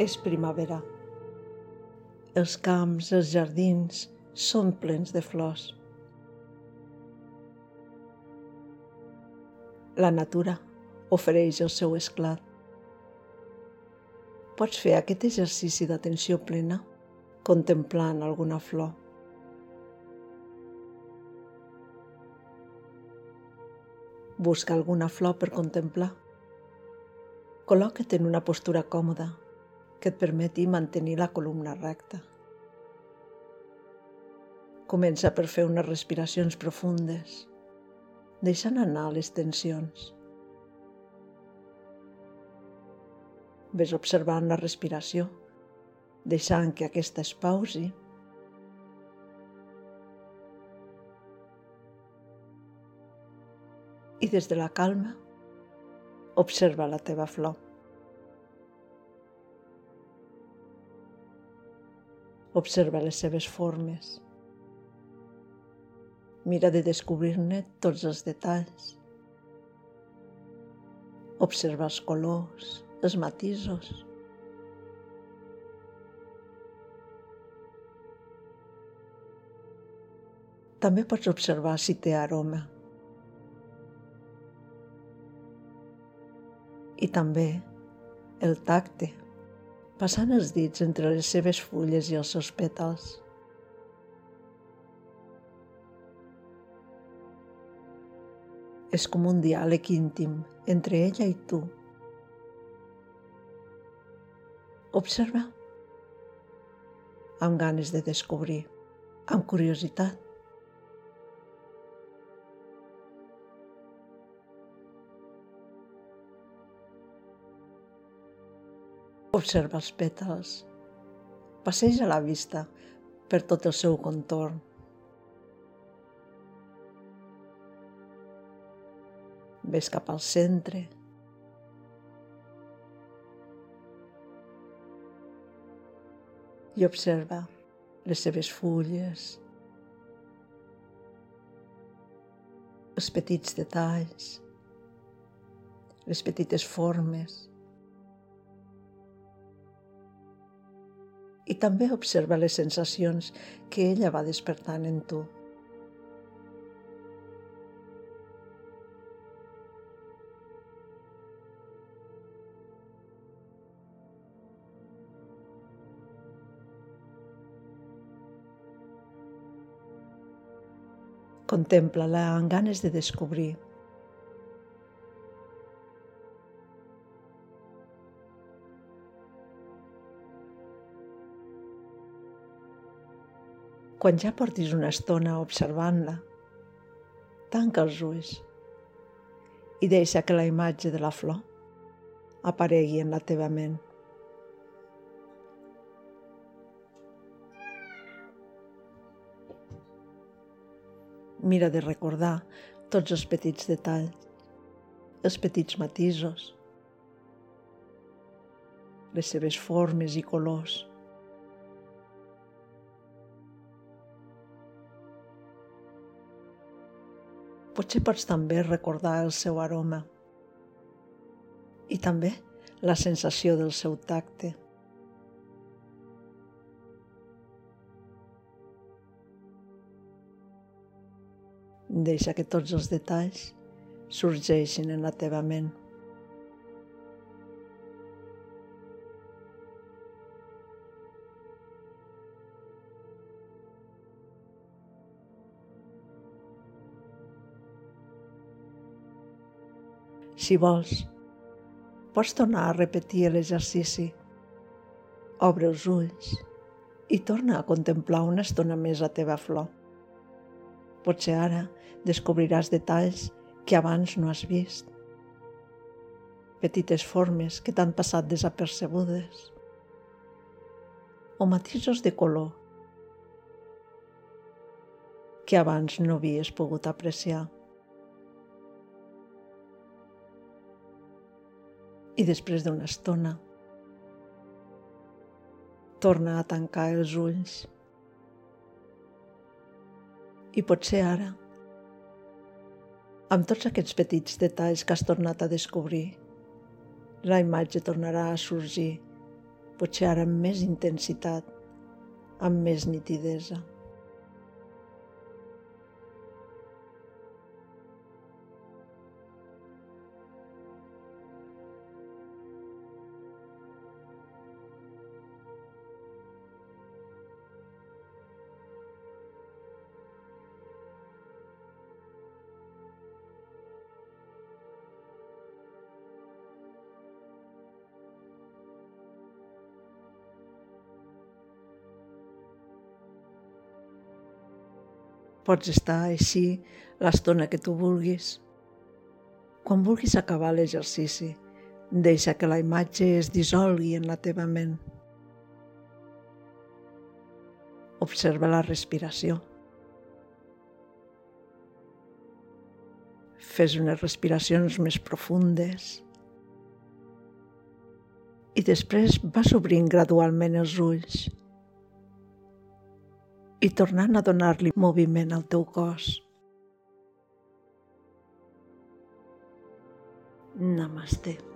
És primavera. Els camps, els jardins són plens de flors. La natura ofereix el seu esclat. Pots fer aquest exercici d'atenció plena contemplant alguna flor. Busca alguna flor per contemplar. Col·loca't en una postura còmoda que et permeti mantenir la columna recta. Comença per fer unes respiracions profundes, deixant anar les tensions. Ves observant la respiració, deixant que aquesta es pausi i des de la calma observa la teva flor. Observa les seves formes. Mira de descobrir-ne tots els detalls. Observa els colors, els matisos. També pots observar si té aroma. i també el tacte, passant els dits entre les seves fulles i els seus pètals. És com un diàleg íntim entre ella i tu. Observa amb ganes de descobrir, amb curiositat. Observa els pètals. Passeja la vista per tot el seu contorn. Ves cap al centre. I observa les seves fulles, els petits detalls, les petites formes, i també observa les sensacions que ella va despertant en tu. Contempla-la amb ganes de descobrir Quan ja portis una estona observant-la, tanca els ulls i deixa que la imatge de la flor aparegui en la teva ment. Mira de recordar tots els petits detalls, els petits matisos, les seves formes i colors, Potser pots també recordar el seu aroma i també la sensació del seu tacte. Deixa que tots els detalls sorgeixin en la teva ment. Si vols, pots tornar a repetir l'exercici. Obre els ulls i torna a contemplar una estona més la teva flor. Potser ara descobriràs detalls que abans no has vist. Petites formes que t'han passat desapercebudes. O matisos de color que abans no havies pogut apreciar. I després d'una estona torna a tancar els ulls. I potser ara, amb tots aquests petits detalls que has tornat a descobrir, la imatge tornarà a sorgir potser ara amb més intensitat, amb més nitidesa. Pots estar així l'estona que tu vulguis. Quan vulguis acabar l'exercici, deixa que la imatge es dissolgui en la teva ment. Observa la respiració. Fes unes respiracions més profundes i després vas obrint gradualment els ulls i tornant a donar-li moviment al teu cos. Namaste.